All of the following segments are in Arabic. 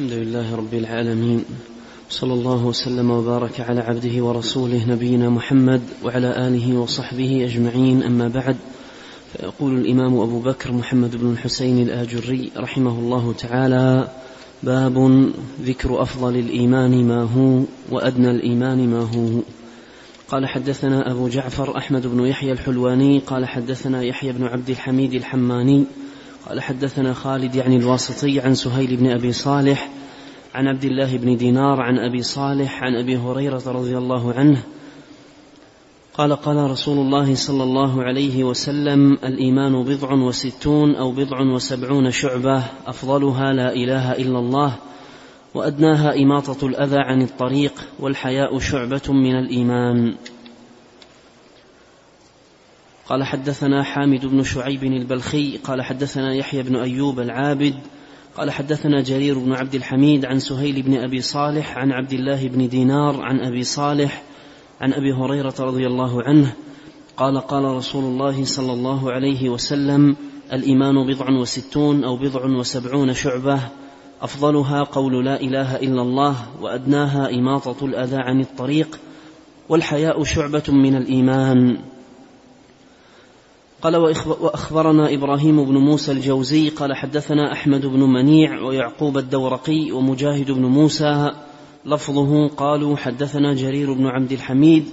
الحمد لله رب العالمين. صلى الله وسلم وبارك على عبده ورسوله نبينا محمد وعلى آله وصحبه أجمعين. أما بعد فيقول الإمام أبو بكر محمد بن الحسين الآجري رحمه الله تعالى باب ذكر أفضل الإيمان ما هو وأدنى الإيمان ما هو. قال حدثنا أبو جعفر أحمد بن يحيى الحلواني قال حدثنا يحيى بن عبد الحميد الحماني قال حدثنا خالد يعني الواسطي عن سهيل بن أبي صالح عن عبد الله بن دينار عن أبي صالح عن أبي هريرة رضي الله عنه قال قال رسول الله صلى الله عليه وسلم الإيمان بضع وستون أو بضع وسبعون شعبة أفضلها لا إله إلا الله وأدناها إماطة الأذى عن الطريق والحياء شعبة من الإيمان قال حدثنا حامد بن شعيب البلخي قال حدثنا يحيى بن أيوب العابد قال حدثنا جرير بن عبد الحميد عن سهيل بن أبي صالح عن عبد الله بن دينار عن أبي صالح عن أبي هريرة رضي الله عنه قال قال رسول الله صلى الله عليه وسلم الإيمان بضع وستون أو بضع وسبعون شعبة أفضلها قول لا إله إلا الله وأدناها إماطة الأذى عن الطريق والحياء شعبة من الإيمان. قال وأخبرنا إبراهيم بن موسى الجوزي قال حدثنا أحمد بن منيع ويعقوب الدورقي ومجاهد بن موسى. لفظه قالوا حدثنا جرير بن عبد الحميد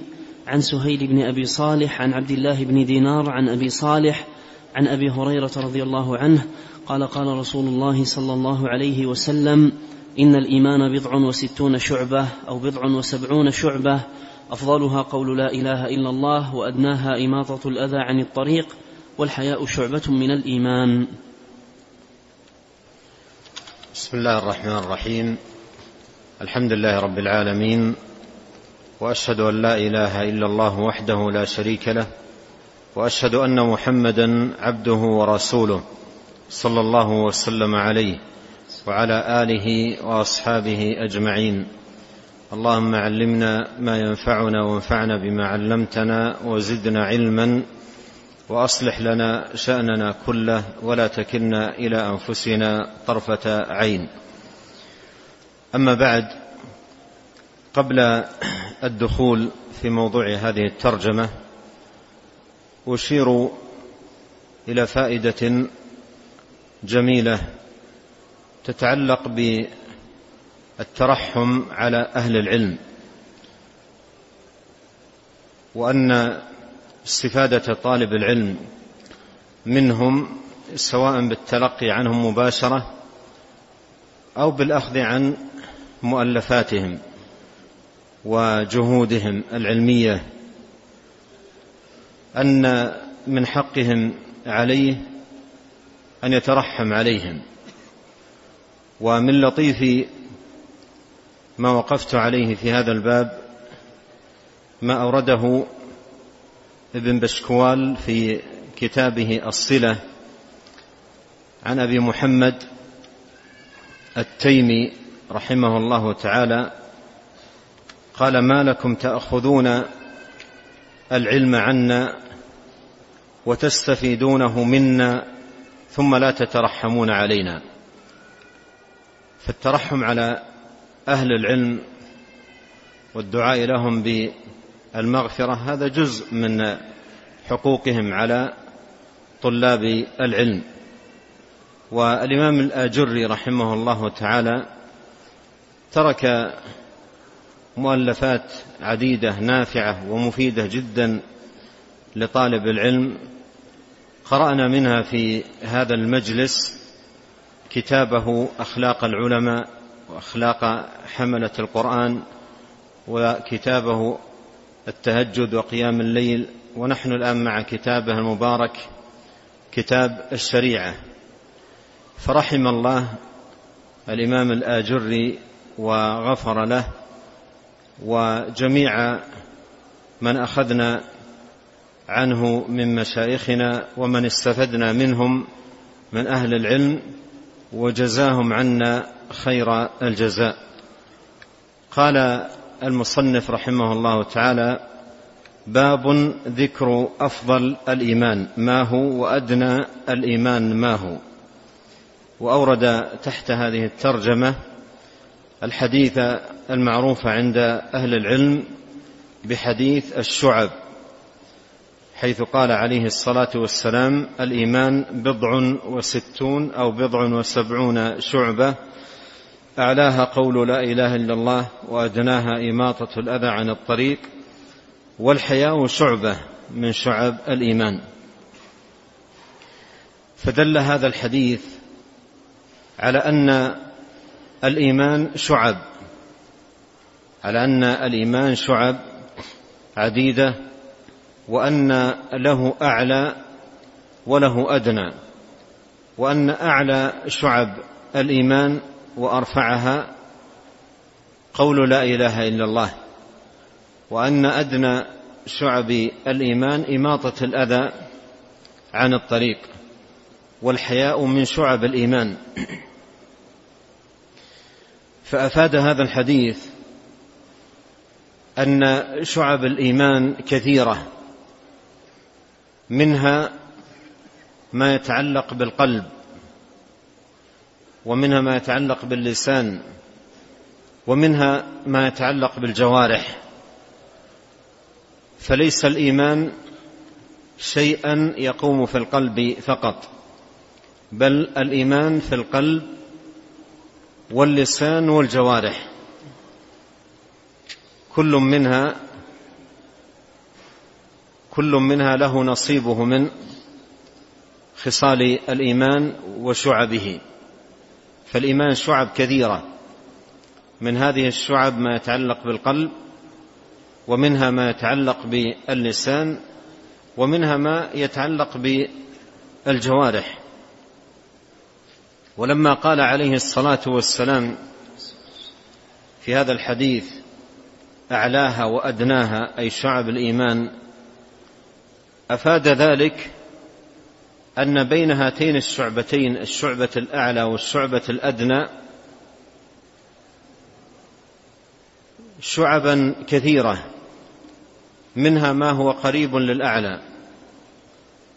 عن سهيل بن أبي صالح عن عبد الله بن دينار عن أبي صالح عن أبي هريرة رضي الله عنه. قال قال رسول الله صلى الله عليه وسلم إن الإيمان بضع وستون شعبة أو بضع وسبعون شعبة أفضلها قول لا إله إلا الله وأدناها إماطة الأذى عن الطريق والحياء شعبة من الإيمان. بسم الله الرحمن الرحيم. الحمد لله رب العالمين. وأشهد أن لا إله إلا الله وحده لا شريك له. وأشهد أن محمدا عبده ورسوله صلى الله وسلم عليه وعلى آله وأصحابه أجمعين. اللهم علمنا ما ينفعنا وانفعنا بما علمتنا وزدنا علما وأصلح لنا شأننا كله ولا تكلنا إلى أنفسنا طرفة عين. أما بعد قبل الدخول في موضوع هذه الترجمة أشير إلى فائدة جميلة تتعلق بالترحم على أهل العلم وأن استفادة طالب العلم منهم سواء بالتلقي عنهم مباشرة أو بالأخذ عن مؤلفاتهم وجهودهم العلمية أن من حقهم عليه أن يترحم عليهم. ومن لطيف ما وقفت عليه في هذا الباب ما أورده ابن بشكوال في كتابه الصلة عن أبي محمد التيمي رحمه الله تعالى قال ما لكم تأخذون العلم عنا وتستفيدونه منا ثم لا تترحمون علينا. فالترحم على أهل العلم والدعاء لهم بالمغفرة هذا جزء من حقوقهم على طلاب العلم. والإمام الآجري رحمه الله تعالى ترك مؤلفات عديدة نافعة ومفيدة جدا لطالب العلم. قرأنا منها في هذا المجلس كتابه أخلاق العلماء وأخلاق حملة القرآن وكتابه التهجد وقيام الليل ونحن الآن مع كتابه المبارك كتاب الشريعة. فرحم الله الإمام الآجري وغفر له وجميع من أخذنا عنه من مشايخنا ومن استفدنا منهم من أهل العلم. وجزاهم عنا خير الجزاء. قال المصنف رحمه الله تعالى باب ذكر أفضل الإيمان. ما هو وأدنى الإيمان ما هو؟ وأورد تحت هذه الترجمة الحديث المعروف عند أهل العلم بحديث الشعب. حيث قال عليه الصلاة والسلام الإيمان بضع وستون أو بضع وسبعون شعبة. أعلاها قول لا إله إلا الله وأدناها إماطة الأذى عن الطريق. والحياء شعبة من شعب الإيمان. فدل هذا الحديث على أن الإيمان شعب على أن الإيمان شعب عديدة وأن له أعلى وله أدنى وأن أعلى شعب الإيمان وأرفعها قول لا إله إلا الله وأن أدنى شعب الإيمان إماطة الأذى عن الطريق والحياء من شعب الإيمان. فأفاد هذا الحديث أن شعب الإيمان كثيرة. منها ما يتعلق بالقلب ومنها ما يتعلق باللسان ومنها ما يتعلق بالجوارح. فليس الإيمان شيئا يقوم في القلب فقط بل الإيمان في القلب واللسان والجوارح. كل منها كل منها له نصيبه من خصال الإيمان وشعبه. فالإيمان شعب كثيرة. من هذه الشعب ما يتعلق بالقلب ومنها ما يتعلق باللسان ومنها ما يتعلق بالجوارح. ولما قال عليه الصلاة والسلام في هذا الحديث أعلاها وأدناها أي شعب الإيمان أفاد ذلك أن بين هاتين الشعبتين الشعبة الأعلى والشعبة الأدنى شعبا كثيرة منها ما هو قريب للأعلى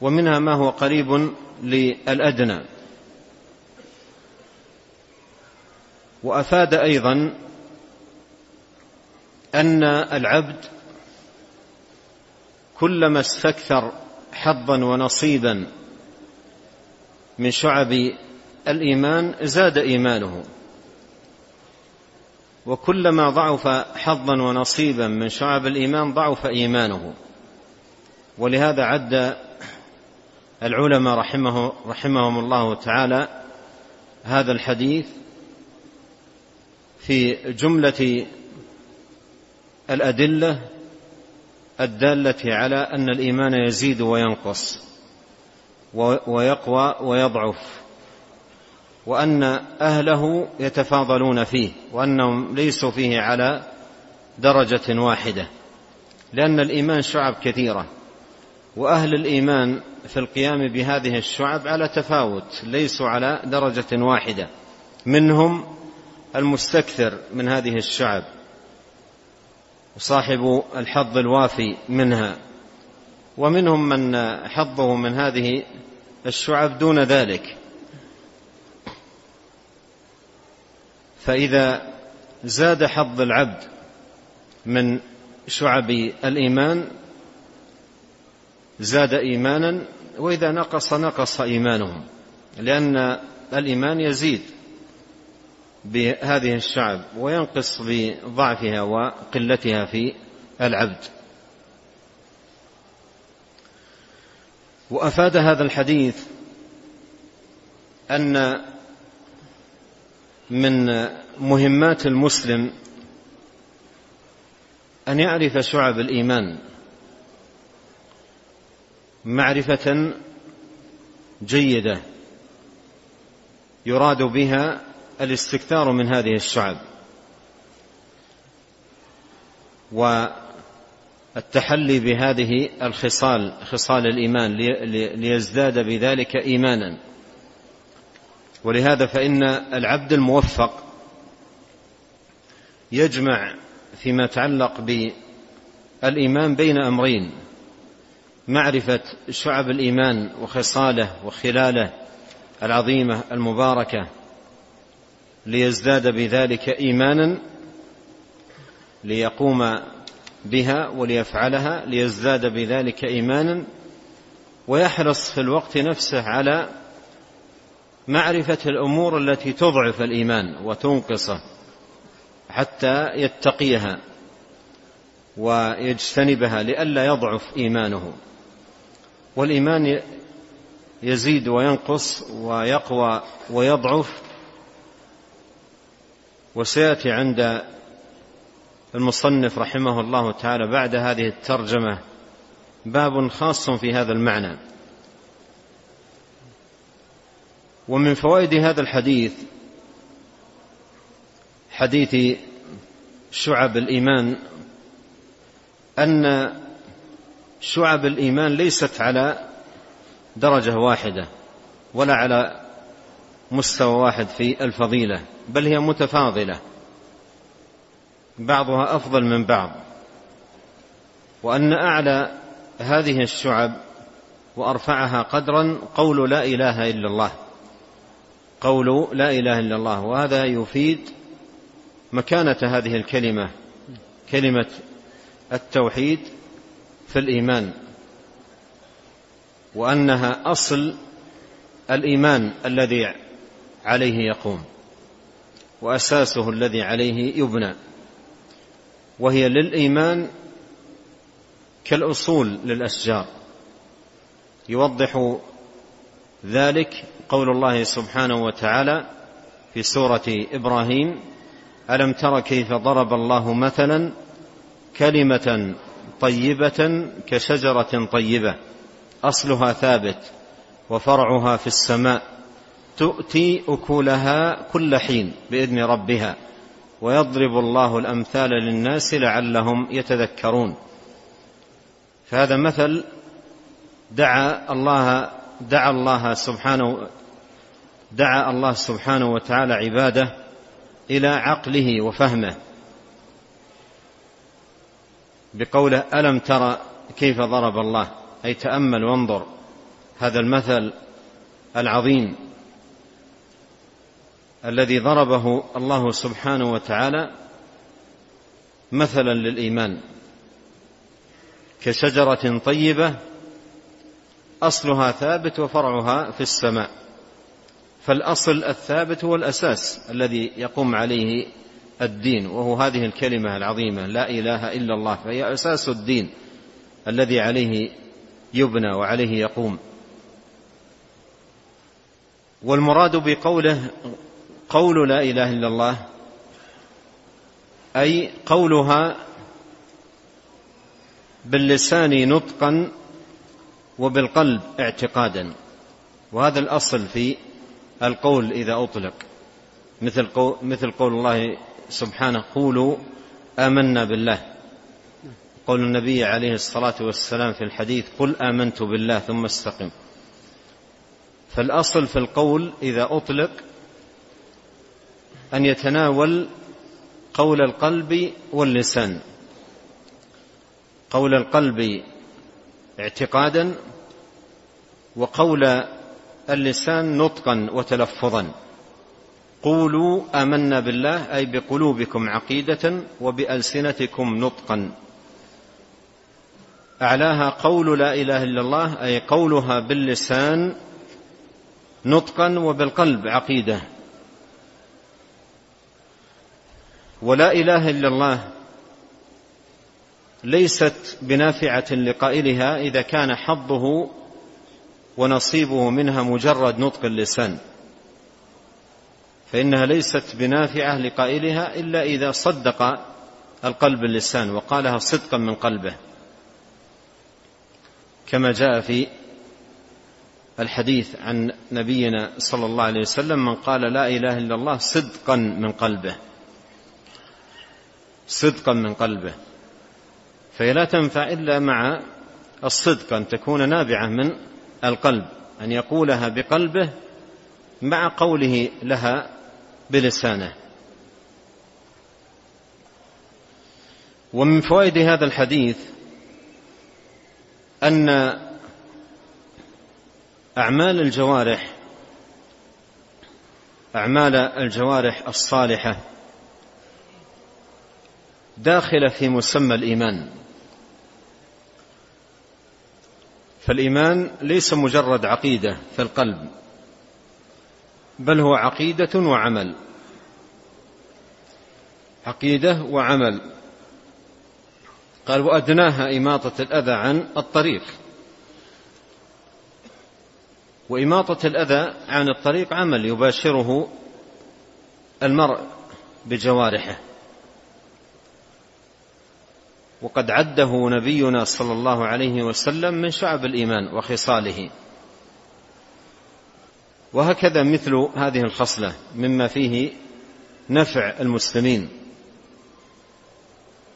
ومنها ما هو قريب للأدنى. وأفاد أيضا أن العبد كلما استكثر حظا ونصيبا من شعب الإيمان زاد إيمانه. وكلما ضعف حظا ونصيبا من شعب الإيمان ضعف إيمانه. ولهذا عد العلماء رحمه رحمهم الله تعالى هذا الحديث في جملة الأدلة الدالة على أن الإيمان يزيد وينقص ويقوى ويضعف وأن أهله يتفاضلون فيه وأنهم ليسوا فيه على درجة واحدة لأن الإيمان شعب كثيرة وأهل الإيمان في القيام بهذه الشعب على تفاوت ليسوا على درجة واحدة منهم المستكثر من هذه الشعب. وصاحب الحظ الوافي منها. ومنهم من حظه من هذه الشعب دون ذلك. فإذا زاد حظ العبد من شعب الإيمان زاد إيمانا وإذا نقص نقص إيمانهم. لأن الإيمان يزيد. بهذه الشعب وينقص بضعفها وقلتها في العبد. وأفاد هذا الحديث أن من مهمات المسلم أن يعرف شعب الإيمان معرفة جيدة يراد بها الاستكثار من هذه الشعب. والتحلي بهذه الخصال خصال الإيمان ليزداد بذلك إيمانا. ولهذا فإن العبد الموفق يجمع فيما يتعلق بالإيمان بين أمرين معرفة شعب الإيمان وخصاله وخلاله العظيمة المباركة ليزداد بذلك إيمانا ليقوم بها وليفعلها ليزداد بذلك إيمانا ويحرص في الوقت نفسه على معرفة الأمور التي تضعف الإيمان وتنقصه حتى يتقيها ويجتنبها لئلا يضعف إيمانه. والإيمان يزيد وينقص ويقوى ويضعف وسيأتي عند المصنف رحمه الله تعالى بعد هذه الترجمة باب خاص في هذا المعنى. ومن فوائد هذا الحديث حديث شعب الإيمان أن شعب الإيمان ليست على درجة واحدة ولا على مستوى واحد في الفضيلة بل هي متفاضلة. بعضها أفضل من بعض. وأن أعلى هذه الشعب وأرفعها قدرا قول لا إله إلا الله. قول لا إله إلا الله. وهذا يفيد مكانة هذه الكلمة كلمة التوحيد في الإيمان. وأنها أصل الإيمان الذي عليه يقوم. وأساسه الذي عليه يبنى. وهي للإيمان كالأصول للأشجار. يوضح ذلك قول الله سبحانه وتعالى في سورة إبراهيم ألم تر كيف ضرب الله مثلا كلمة طيبة كشجرة طيبة؟ أصلها ثابت وفرعها في السماء. تؤتي أكلها كل حين بإذن ربها ويضرب الله الأمثال للناس لعلهم يتذكرون. فهذا مثل دعا الله دعا الله سبحانه دعا الله سبحانه وتعالى عباده إلى عقله وفهمه. بقوله ألم تر كيف ضرب الله؟ أي تأمل وانظر. هذا المثل العظيم. الذي ضربه الله سبحانه وتعالى مثلا للإيمان. كشجرة طيبة أصلها ثابت وفرعها في السماء. فالأصل الثابت هو الأساس الذي يقوم عليه الدين وهو هذه الكلمة العظيمة لا إله إلا الله فهي أساس الدين الذي عليه يبنى وعليه يقوم. والمراد بقوله قول لا إله إلا الله أي قولها باللسان نطقا وبالقلب اعتقادا. وهذا الأصل في القول إذا أطلق. مثل قول, مثل قول الله سبحانه قولوا آمنا بالله. قول النبي عليه الصلاة والسلام في الحديث قل آمنت بالله ثم استقم. فالأصل في القول إذا أطلق أن يتناول قول القلب واللسان. قول القلب اعتقادا وقول اللسان نطقا وتلفظا. قولوا آمنا بالله أي بقلوبكم عقيدة وبألسنتكم نطقا. أعلاها قول لا إله إلا الله أي قولها باللسان نطقا وبالقلب عقيدة. ولا إله إلا الله ليست بنافعة لقائلها إذا كان حظه ونصيبه منها مجرد نطق اللسان. فإنها ليست بنافعة لقائلها إلا إذا صدق القلب اللسان وقالها صدقا من قلبه. كما جاء في الحديث عن نبينا صلى الله عليه وسلم من قال لا إله إلا الله صدقا من قلبه. صدقا من قلبه. فهي لا تنفع إلا مع الصدق أن تكون نابعة من القلب أن يقولها بقلبه مع قوله لها بلسانه. ومن فوائد هذا الحديث أن أعمال الجوارح أعمال الجوارح الصالحة داخلة في مسمى الإيمان. فالإيمان ليس مجرد عقيدة في القلب بل هو عقيدة وعمل. عقيدة وعمل. قال وأدناها إماطة الأذى عن الطريق. وإماطة الأذى عن الطريق عمل يباشره المرء بجوارحه. وقد عده نبينا صلى الله عليه وسلم من شعب الإيمان وخصاله. وهكذا مثل هذه الخصلة مما فيه نفع المسلمين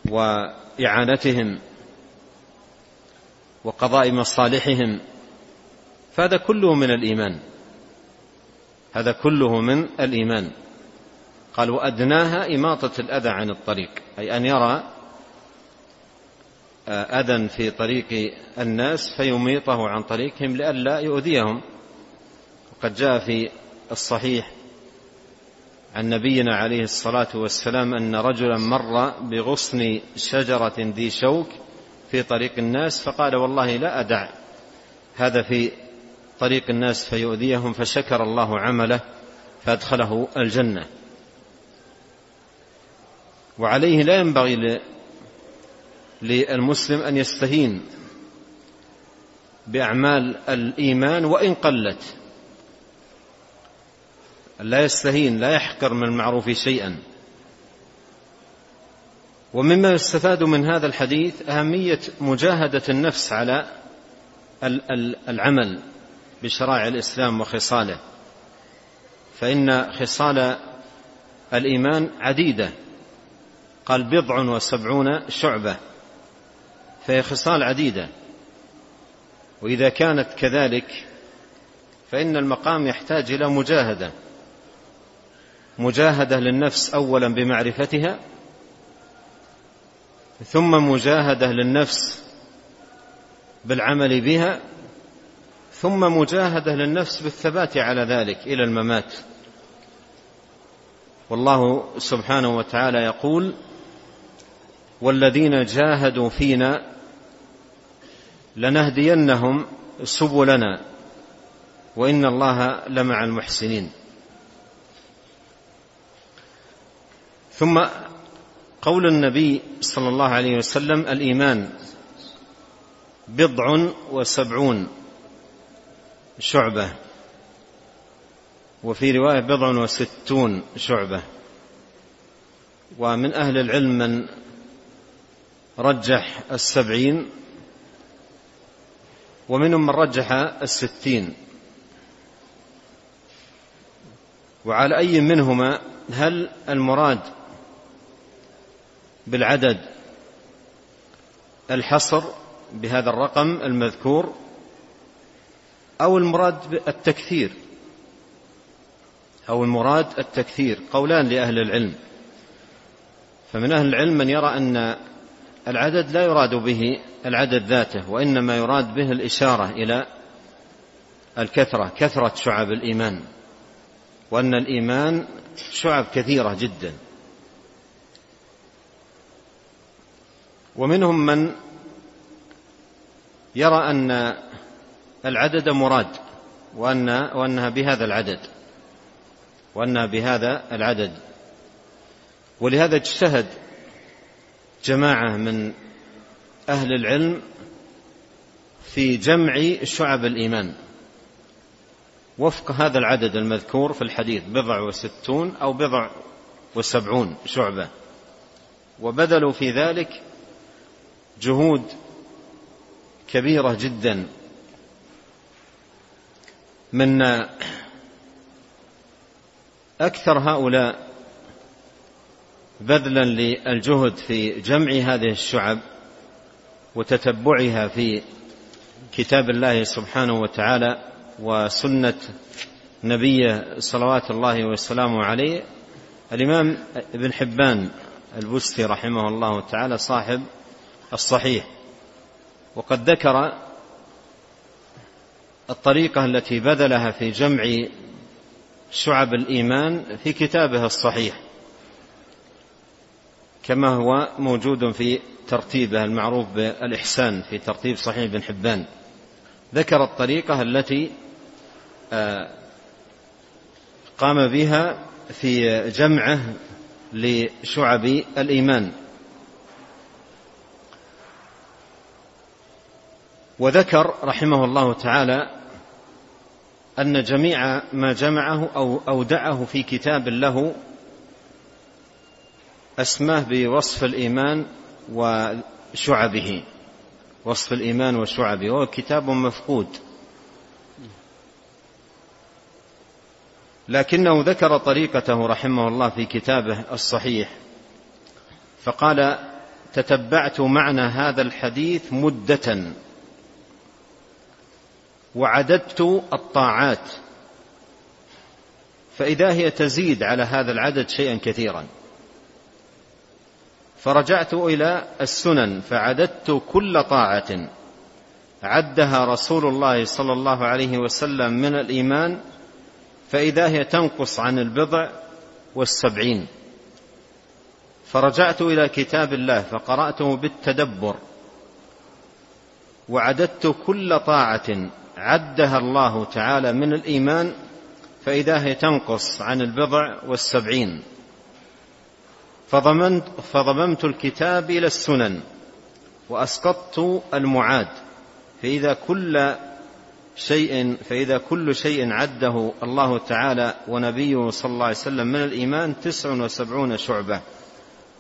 وإعانتهم وقضاء مصالحهم. فهذا كله من الإيمان. هذا كله من الإيمان. قال وأدناها إماطة الأذى عن الطريق. أي أن يرى أذى في طريق الناس فيميطه عن طريقهم لئلا يؤذيهم. وقد جاء في الصحيح عن نبينا عليه الصلاة والسلام أن رجلا مر بغصن شجرة ذي شوك في طريق الناس فقال والله لا أدع هذا في طريق الناس فيؤذيهم فشكر الله عمله فأدخله الجنة. وعليه لا ينبغي للمسلم أن يستهين بأعمال الإيمان وإن قلت. لا يستهين لا يحقر من المعروف شيئا. ومما يستفاد من هذا الحديث أهمية مجاهدة النفس على العمل بشرائع الإسلام وخصاله. فإن خصال الإيمان عديدة. قال بضع وسبعون شعبة. فهي خصال عديدة. وإذا كانت كذلك فإن المقام يحتاج إلى مجاهدة. مجاهدة للنفس أولا بمعرفتها ثم مجاهدة للنفس بالعمل بها ثم مجاهدة للنفس بالثبات على ذلك إلى الممات. والله سبحانه وتعالى يقول والذين جاهدوا فينا لنهدينهم سبلنا وإن الله لمع المحسنين. ثم قول النبي صلى الله عليه وسلم الإيمان بضع وسبعون شعبة وفي رواية بضع وستون شعبة. ومن أهل العلم من رجح السبعين ومنهم من رجح الستين. وعلى أي منهما هل المراد بالعدد الحصر بهذا الرقم المذكور أو المراد التكثير أو المراد التكثير؟ قولان لأهل العلم. فمن أهل العلم من يرى أن العدد لا يراد به العدد ذاته وإنما يراد به الإشارة إلى الكثرة كثرة شعب الإيمان وأن الإيمان شعب كثيرة جدا. ومنهم من يرى أن العدد مراد وأن وأنها بهذا العدد وأنها بهذا العدد. ولهذا اجتهد جماعة من أهل العلم في جمع شعب الإيمان. وفق هذا العدد المذكور في الحديث بضع وستون أو بضع وسبعون شعبة. وبذلوا في ذلك جهود كبيرة جدا من أكثر هؤلاء بذلا للجهد في جمع هذه الشعب وتتبعها في كتاب الله سبحانه وتعالى وسنة نبيه صلوات الله وسلامه عليه. الإمام ابن حبان البستي رحمه الله تعالى صاحب الصحيح وقد ذكر الطريقة التي بذلها في جمع شعب الإيمان في كتابه الصحيح. كما هو موجود في ترتيبه المعروف بالإحسان في ترتيب صحيح بن حبان. ذكر الطريقة التي آه، قام بها في جمعه لشعب الإيمان. وذكر رحمه الله تعالى أن جميع ما جمعه أو أودعه في كتاب له أسماه بوصف الإيمان وشعبه. وصف الإيمان وشعبه. وهو كتاب مفقود. لكنه ذكر طريقته رحمه الله في كتابه الصحيح. فقال تتبعت معنى هذا الحديث مدة. وعددت الطاعات. فإذا هي تزيد على هذا العدد شيئا كثيرا. فرجعت إلى السنن فعددت كل طاعة. عدها رسول الله صلى الله عليه وسلم من الإيمان فإذا هي تنقص عن البضع والسبعين. فرجعت إلى كتاب الله فقرأته بالتدبر. وعددت كل طاعة. عدها الله تعالى من الإيمان فإذا هي تنقص عن البضع والسبعين. فضمنت, فضممت الكتاب إلى السنن وأسقطت المعاد فإذا كل شيء فإذا كل شيء عده الله تعالى ونبيه صلى الله عليه وسلم من الإيمان تسع وسبعون شعبة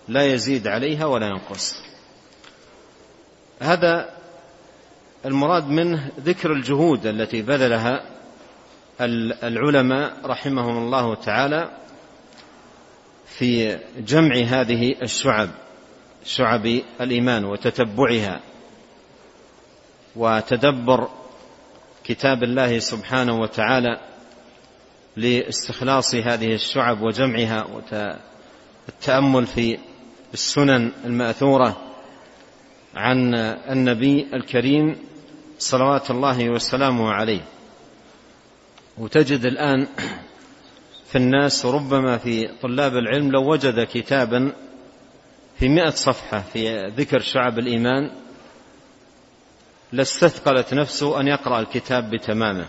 لا يزيد عليها ولا ينقص. هذا المراد منه ذكر الجهود التي بذلها العلماء رحمهم الله تعالى في جمع هذه الشعب شعب الإيمان وتتبعها وتدبر كتاب الله سبحانه وتعالى لاستخلاص هذه الشعب وجمعها والتأمل في السنن المأثورة عن النبي الكريم صلوات الله وسلامه عليه. وتجد الآن في الناس ربما في طلاب العلم لو وجد كتابا في مئة صفحة في ذكر شعب الإيمان لاستثقلت نفسه أن يقرأ الكتاب بتمامه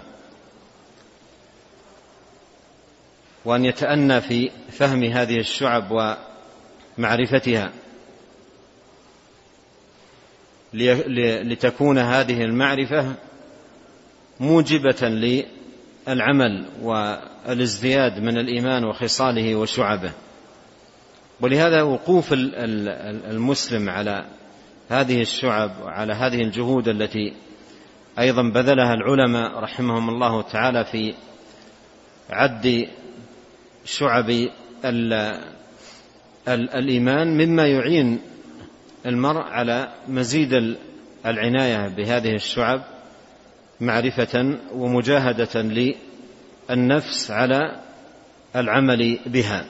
وأن يتأنى في فهم هذه الشعب ومعرفتها لتكون هذه المعرفة موجبة للعمل والازدياد من الإيمان وخصاله وشعبه. ولهذا وقوف المسلم على هذه الشعب وعلى هذه الجهود التي أيضا بذلها العلماء رحمهم الله تعالى في عد شعب الإيمان مما يعين المرء على مزيد العناية بهذه الشعب معرفة ومجاهدة للنفس على العمل بها.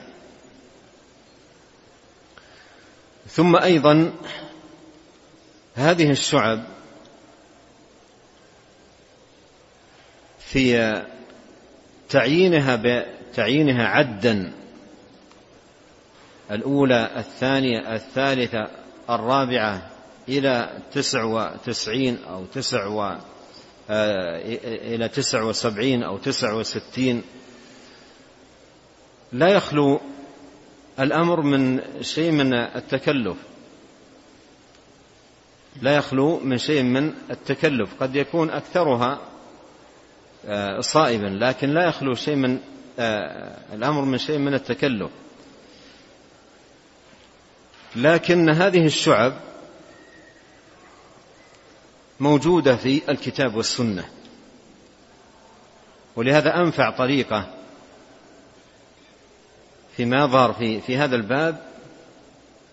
ثم أيضا هذه الشعب في تعيينها بتعيينها عدا. الأولى الثانية الثالثة الرابعة إلى تسع وتسعين أو تسع إلى تسع وسبعين أو تسع وستين. لا يخلو الأمر من شيء من التكلف. لا يخلو من شيء من التكلف. قد يكون أكثرها آه، صائبا لكن لا يخلو شيء من آه، الأمر من شيء من التكلف. لكن هذه الشعب موجودة في الكتاب والسنة. ولهذا أنفع طريقة فيما يظهر في, في هذا الباب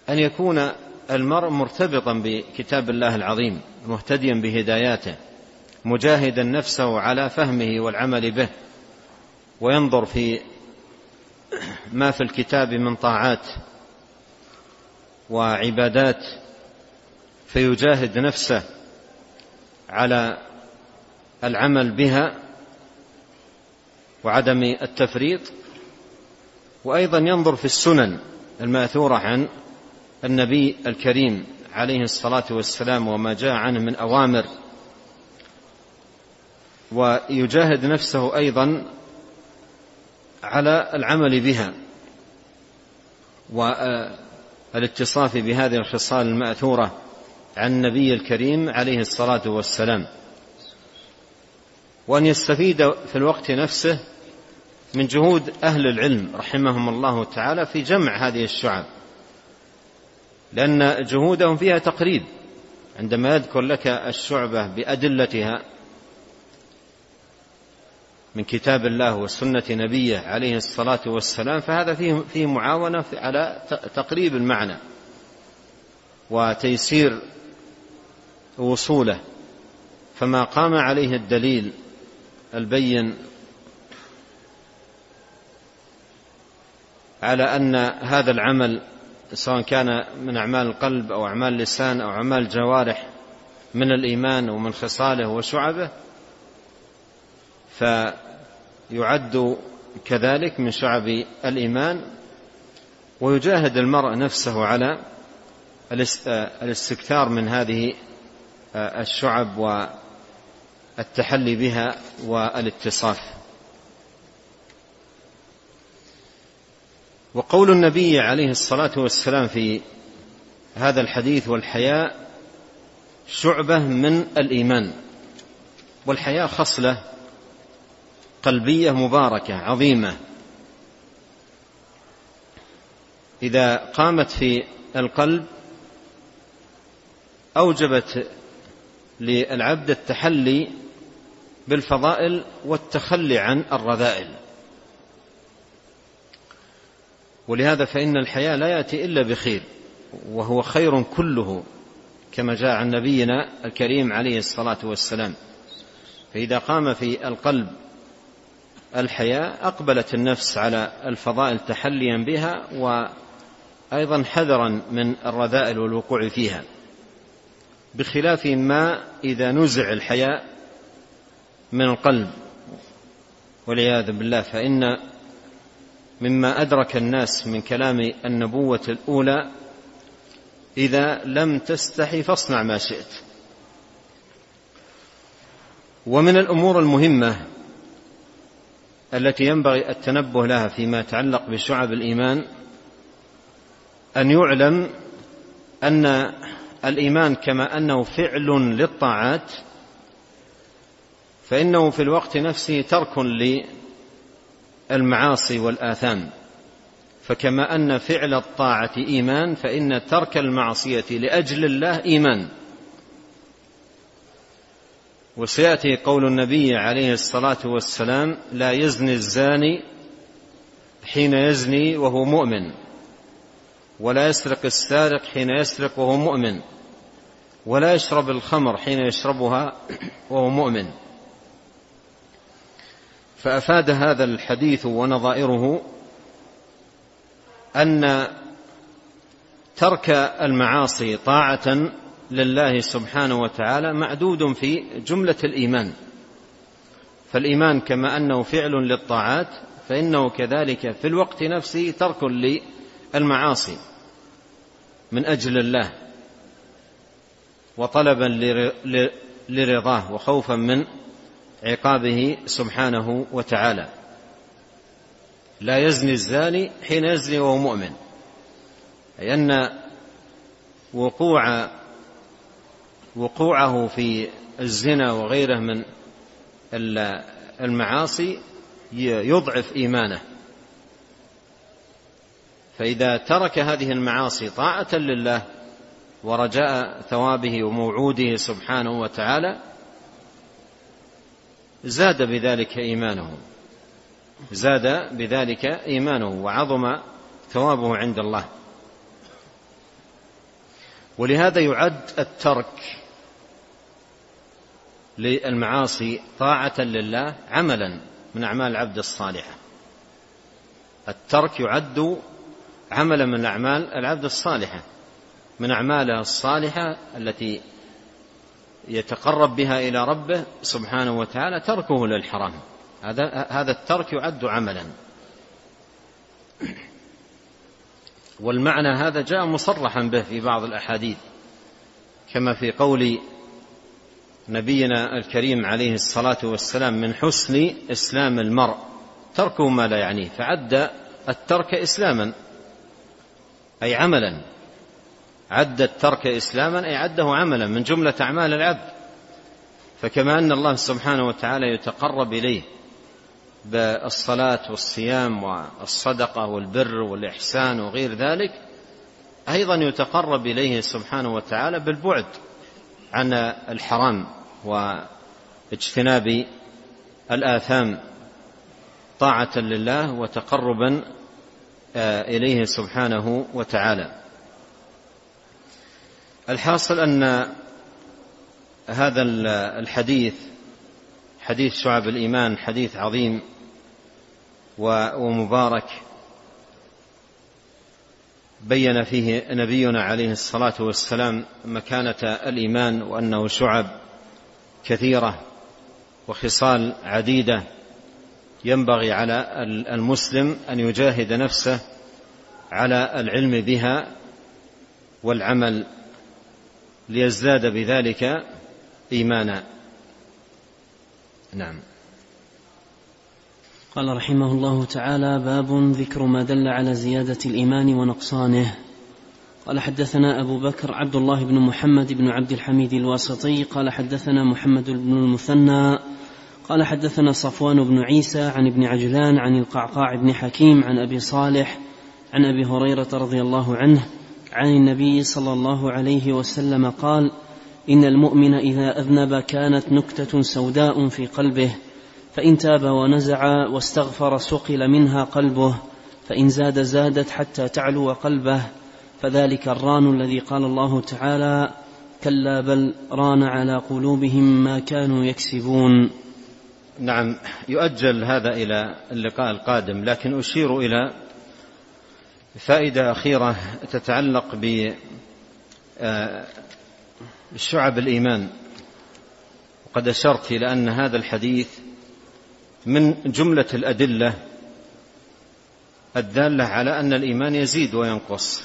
أن يكون المرء مرتبطا بكتاب الله العظيم مهتديا بهداياته مجاهدا نفسه على فهمه والعمل به وينظر في ما في الكتاب من طاعات وعبادات فيجاهد نفسه على العمل بها وعدم التفريط. وأيضا ينظر في السنن الماثورة عن النبي الكريم عليه الصلاة والسلام وما جاء عنه من أوامر. ويجاهد نفسه أيضا على العمل بها والاتصاف بهذه الخصال المأثورة. عن النبي الكريم عليه الصلاة والسلام. وأن يستفيد في الوقت نفسه من جهود أهل العلم رحمهم الله تعالى في جمع هذه الشعب. لأن جهودهم فيها تقريب. عندما يذكر لك الشعبة بأدلتها من كتاب الله وسنة نبيه عليه الصلاة والسلام فهذا فيه, فيه معاونة على تقريب المعنى وتيسير وصوله فما قام عليه الدليل البين على أن هذا العمل سواء كان من أعمال القلب أو أعمال اللسان أو أعمال الجوارح من الإيمان ومن خصاله وشعبه فيعد كذلك من شعب الإيمان ويجاهد المرء نفسه على الاستكثار من هذه الشعب والتحلي بها والاتصاف. وقول النبي عليه الصلاة والسلام في هذا الحديث والحياء شعبة من الإيمان. والحياء خصله قلبية مباركة عظيمة. إذا قامت في القلب أوجبت للعبد التحلي بالفضائل والتخلي عن الرذائل. ولهذا فإن الحياء لا يأتي إلا بخير وهو خير كله كما جاء عن نبينا الكريم عليه الصلاة والسلام. فإذا قام في القلب الحياء أقبلت النفس على الفضائل تحليا بها وأيضا حذرا من الرذائل والوقوع فيها. بخلاف ما إذا نزع الحياء من القلب. والعياذ بالله فإن مما أدرك الناس من كلام النبوة الأولى إذا لم تستحي فاصنع ما شئت. ومن الأمور المهمة التي ينبغي التنبه لها فيما يتعلق بشعب الإيمان أن يعلم أن الإيمان كما أنه فعل للطاعات فإنه في الوقت نفسه ترك للمعاصي والآثام. فكما أن فعل الطاعة إيمان فإن ترك المعصية لأجل الله إيمان. وسيأتي قول النبي عليه الصلاة والسلام لا يزني الزاني حين يزني وهو مؤمن. ولا يسرق السارق حين يسرق وهو مؤمن ولا يشرب الخمر حين يشربها وهو مؤمن. فأفاد هذا الحديث ونظائره أن ترك المعاصي طاعة لله سبحانه وتعالى معدود في جملة الإيمان. فالإيمان كما أنه فعل للطاعات فإنه كذلك في الوقت نفسه ترك للمعاصي. من أجل الله وطلبا لرضاه وخوفا من عقابه سبحانه وتعالى. لا يزني الزاني حين يزني وهو مؤمن. أي أن وقوع وقوعه في الزنا وغيره من المعاصي يضعف إيمانه. فإذا ترك هذه المعاصي طاعة لله ورجاء ثوابه وموعوده سبحانه وتعالى زاد بذلك إيمانه. زاد بذلك إيمانه وعظم ثوابه عند الله. ولهذا يعد الترك للمعاصي طاعة لله عملا من أعمال العبد الصالحة. الترك يعد عملا من أعمال العبد الصالحة من أعماله الصالحة التي يتقرب بها إلى ربه سبحانه وتعالى تركه للحرام. هذا هذا الترك يعد عملا. والمعنى هذا جاء مصرحا به في بعض الأحاديث كما في قول نبينا الكريم عليه الصلاة والسلام من حسن إسلام المرء تركه ما لا يعنيه. فعد الترك إسلاما. أي عملا. عد الترك إسلاما أي عده عملا من جملة أعمال العبد. فكما أن الله سبحانه وتعالى يتقرب إليه بالصلاة والصيام والصدقة والبر والإحسان وغير ذلك أيضا يتقرب إليه سبحانه وتعالى بالبعد عن الحرام واجتناب الآثام طاعة لله وتقربا إليه سبحانه وتعالى. الحاصل أن هذا الحديث حديث شعب الإيمان حديث عظيم ومبارك بين فيه نبينا عليه الصلاة والسلام مكانة الإيمان وأنه شعب كثيرة وخصال عديدة. ينبغي على المسلم أن يجاهد نفسه على العلم بها والعمل ليزداد بذلك إيمانا. نعم. قال رحمه الله تعالى باب ذكر ما دل على زيادة الإيمان ونقصانه. قال حدثنا أبو بكر عبد الله بن محمد بن عبد الحميد الواسطي. قال حدثنا محمد بن المثنى. قال حدثنا صفوان بن عيسى عن ابن عجلان عن القعقاع بن حكيم عن أبي صالح عن أبي هريرة رضي الله عنه عن النبي صلى الله عليه وسلم قال إن المؤمن إذا أذنب كانت نكتة سوداء في قلبه فإن تاب ونزع واستغفر سقل منها قلبه فإن زاد زادت حتى تعلو قلبه. فذلك الران الذي قال الله تعالى كلا بل ران على قلوبهم ما كانوا يكسبون. نعم يؤجل هذا إلى اللقاء القادم لكن أشير إلى فائدة أخيرة تتعلق ب آه، الإيمان. وقد أشرت إلى أن هذا الحديث من جملة الأدلة الدالة على أن الإيمان يزيد وينقص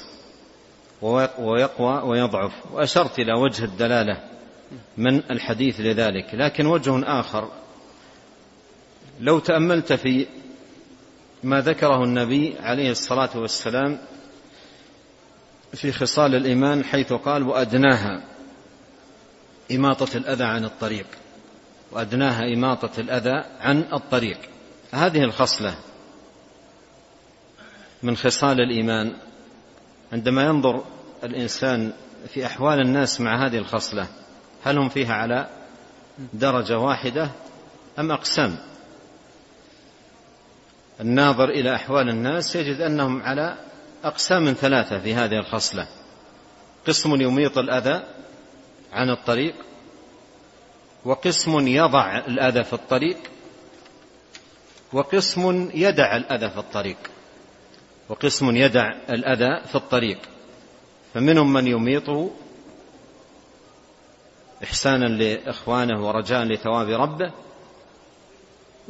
ويقوى ويضعف. وأشرت إلى وجه الدلالة من الحديث لذلك. لكن وجه آخر لو تأملت في ما ذكره النبي عليه الصلاة والسلام في خصال الإيمان حيث قال وأدناها إماطة الأذى عن الطريق. وأدناها إماطة الأذى عن الطريق. هذه الخصلة من خصال الإيمان. عندما ينظر الإنسان في أحوال الناس مع هذه الخصلة هل هم فيها على درجة واحدة أم أقسام؟ الناظر إلى أحوال الناس يجد أنهم على أقسام ثلاثة في هذه الخصلة. قسم يميط الأذى عن الطريق وقسم يضع الأذى في الطريق وقسم يدع الأذى في الطريق وقسم يدع الأذى في الطريق. فمنهم من يميطه إحسانا لإخوانه ورجاء لثواب ربه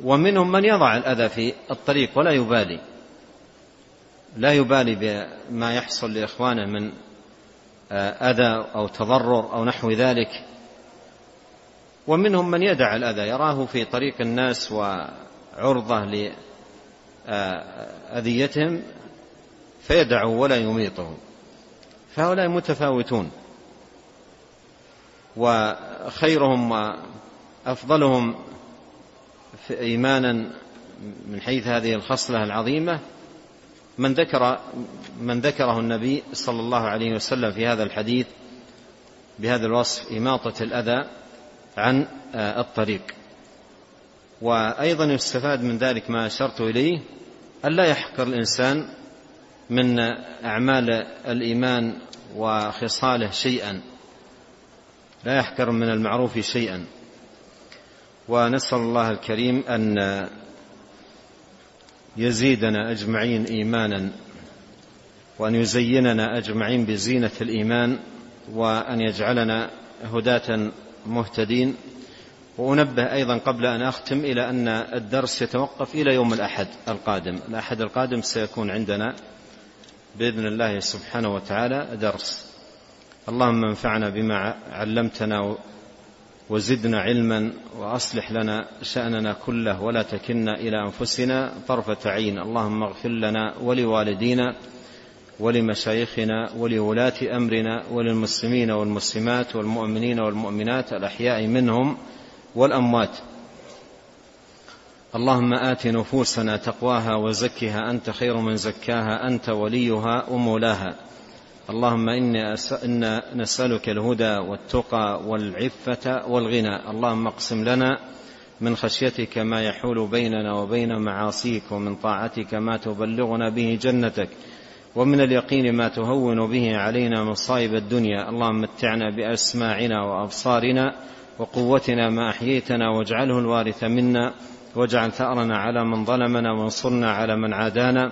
ومنهم من يضع الأذى في الطريق ولا يبالي. لا يبالي بما يحصل لإخوانه من آه، أذى أو تضرر أو نحو ذلك. ومنهم من يدع الأذى يراه في طريق الناس وعرضة لأذيتهم فيدعه ولا يميطه. فهؤلاء متفاوتون. وخيرهم وأفضلهم إيمانا من حيث هذه الخصلة العظيمة من ذكر من ذكره النبي صلى الله عليه وسلم في هذا الحديث بهذا الوصف إماطة الأذى عن آه، الطريق. وأيضا يستفاد من ذلك ما أشرت إليه ألا يحقر الإنسان من أعمال الإيمان وخصاله شيئا. لا يحقر من المعروف شيئا. ونسأل الله الكريم أن يزيدنا أجمعين إيمانا وأن يزيننا أجمعين بزينة الإيمان وأن يجعلنا هداة مهتدين. وأنبه أيضا قبل أن أختم إلى أن الدرس يتوقف إلى يوم الأحد القادم. الأحد القادم سيكون عندنا بإذن الله سبحانه وتعالى درس. اللهم انفعنا بما علمتنا وزدنا علما وأصلح لنا شأننا كله ولا تكلنا إلى أنفسنا طرفة عين. اللهم اغفر لنا ولوالدينا ولمشايخنا ولولاة أمرنا وللمسلمين والمسلمات والمؤمنين والمؤمنات الأحياء منهم والأموات. اللهم آت نفوسنا تقواها وزكها. أنت خير من زكاها. أنت وليها ومولاها. اللهم إنا نسألك الهدى والتقى والعفة والغنى. اللهم اقسم لنا من خشيتك ما يحول بيننا وبين معاصيك ومن طاعتك ما تبلغنا به جنتك ومن اليقين ما تهون به علينا مصائب الدنيا. اللهم متعنا بأسماعنا وأبصارنا وقوتنا ما أحييتنا واجعله الوارث منا واجعل ثأرنا على من ظلمنا وانصرنا على من عادانا.